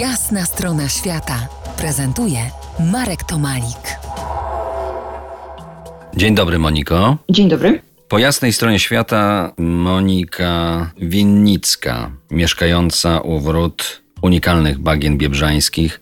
Jasna strona świata prezentuje Marek Tomalik. Dzień dobry, Moniko. Dzień dobry. Po jasnej stronie świata Monika Winnicka, mieszkająca u wrót unikalnych bagien biebrzańskich,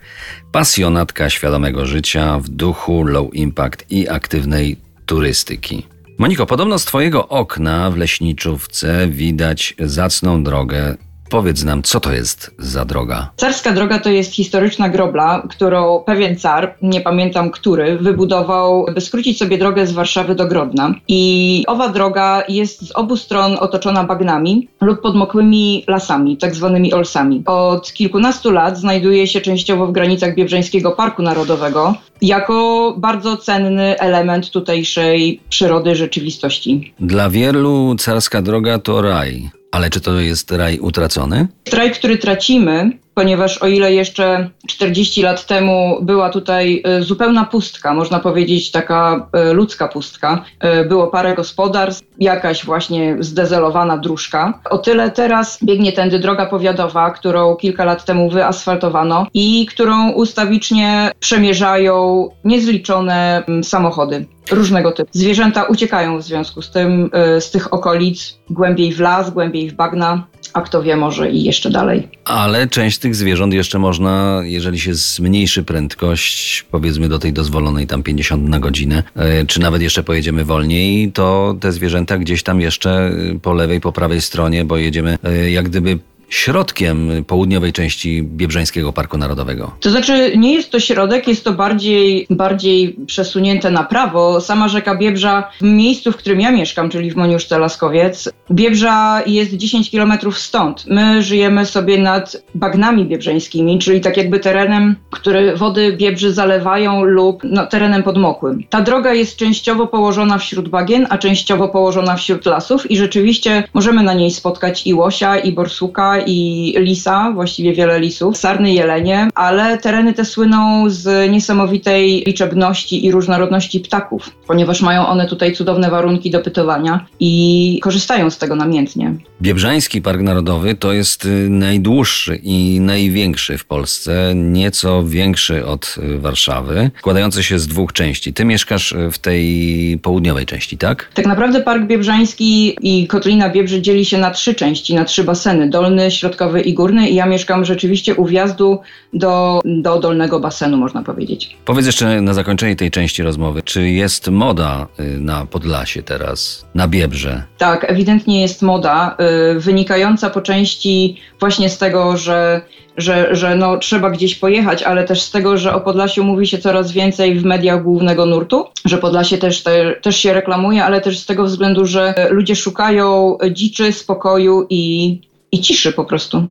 pasjonatka świadomego życia w duchu low impact i aktywnej turystyki. Moniko, podobno z Twojego okna w leśniczówce widać zacną drogę Powiedz nam, co to jest za droga? Carska droga to jest historyczna grobla, którą pewien car, nie pamiętam który, wybudował, by skrócić sobie drogę z Warszawy do Grodna. I owa droga jest z obu stron otoczona bagnami lub podmokłymi lasami, tak zwanymi olsami. Od kilkunastu lat znajduje się częściowo w granicach Biebrzeńskiego Parku Narodowego jako bardzo cenny element tutejszej przyrody rzeczywistości. Dla wielu carska droga to raj. Ale czy to jest raj utracony? Raj, który tracimy, ponieważ o ile jeszcze 40 lat temu była tutaj e, zupełna pustka, można powiedzieć taka e, ludzka pustka, e, było parę gospodarstw, jakaś właśnie zdezelowana dróżka, o tyle teraz biegnie tędy droga powiatowa, którą kilka lat temu wyasfaltowano i którą ustawicznie przemierzają niezliczone mm, samochody różnego typu. Zwierzęta uciekają w związku z tym z tych okolic głębiej w las, głębiej w bagna a kto wie, może i jeszcze dalej. Ale część tych zwierząt jeszcze można, jeżeli się zmniejszy prędkość, powiedzmy do tej dozwolonej tam 50 na godzinę, e, czy nawet jeszcze pojedziemy wolniej, to te zwierzęta gdzieś tam jeszcze po lewej, po prawej stronie, bo jedziemy e, jak gdyby środkiem południowej części Biebrzańskiego Parku Narodowego? To znaczy nie jest to środek, jest to bardziej, bardziej przesunięte na prawo. Sama rzeka Biebrza w miejscu, w którym ja mieszkam, czyli w Moniuszce Laskowiec, Biebrza jest 10 kilometrów stąd. My żyjemy sobie nad bagnami biebrzeńskimi, czyli tak jakby terenem, który wody Biebrzy zalewają lub no, terenem podmokłym. Ta droga jest częściowo położona wśród bagien, a częściowo położona wśród lasów i rzeczywiście możemy na niej spotkać i łosia, i borsuka, i lisa, właściwie wiele lisów, sarny jelenie, ale tereny te słyną z niesamowitej liczebności i różnorodności ptaków, ponieważ mają one tutaj cudowne warunki do pytowania i korzystają z tego namiętnie. Biebrzański Park Narodowy to jest y, najdłuższy i największy w Polsce, nieco większy od y, Warszawy, składający się z dwóch części. Ty mieszkasz y, w tej południowej części, tak? Tak naprawdę Park Biebrzański i Kotlina Biebrzy dzieli się na trzy części, na trzy baseny, dolny, środkowy i górny i ja mieszkam rzeczywiście u wjazdu do, do dolnego basenu, można powiedzieć. Powiedz jeszcze na zakończenie tej części rozmowy, czy jest moda na Podlasie teraz, na Biebrze? Tak, ewidentnie jest moda. Y, wynikająca po części właśnie z tego, że, że, że no, trzeba gdzieś pojechać, ale też z tego, że o Podlasiu mówi się coraz więcej w mediach głównego nurtu, że Podlasie też, te, też się reklamuje, ale też z tego względu, że ludzie szukają dziczy, spokoju i, i ciszy po prostu.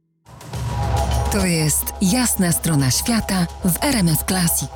To jest jasna strona świata w RMS Classic.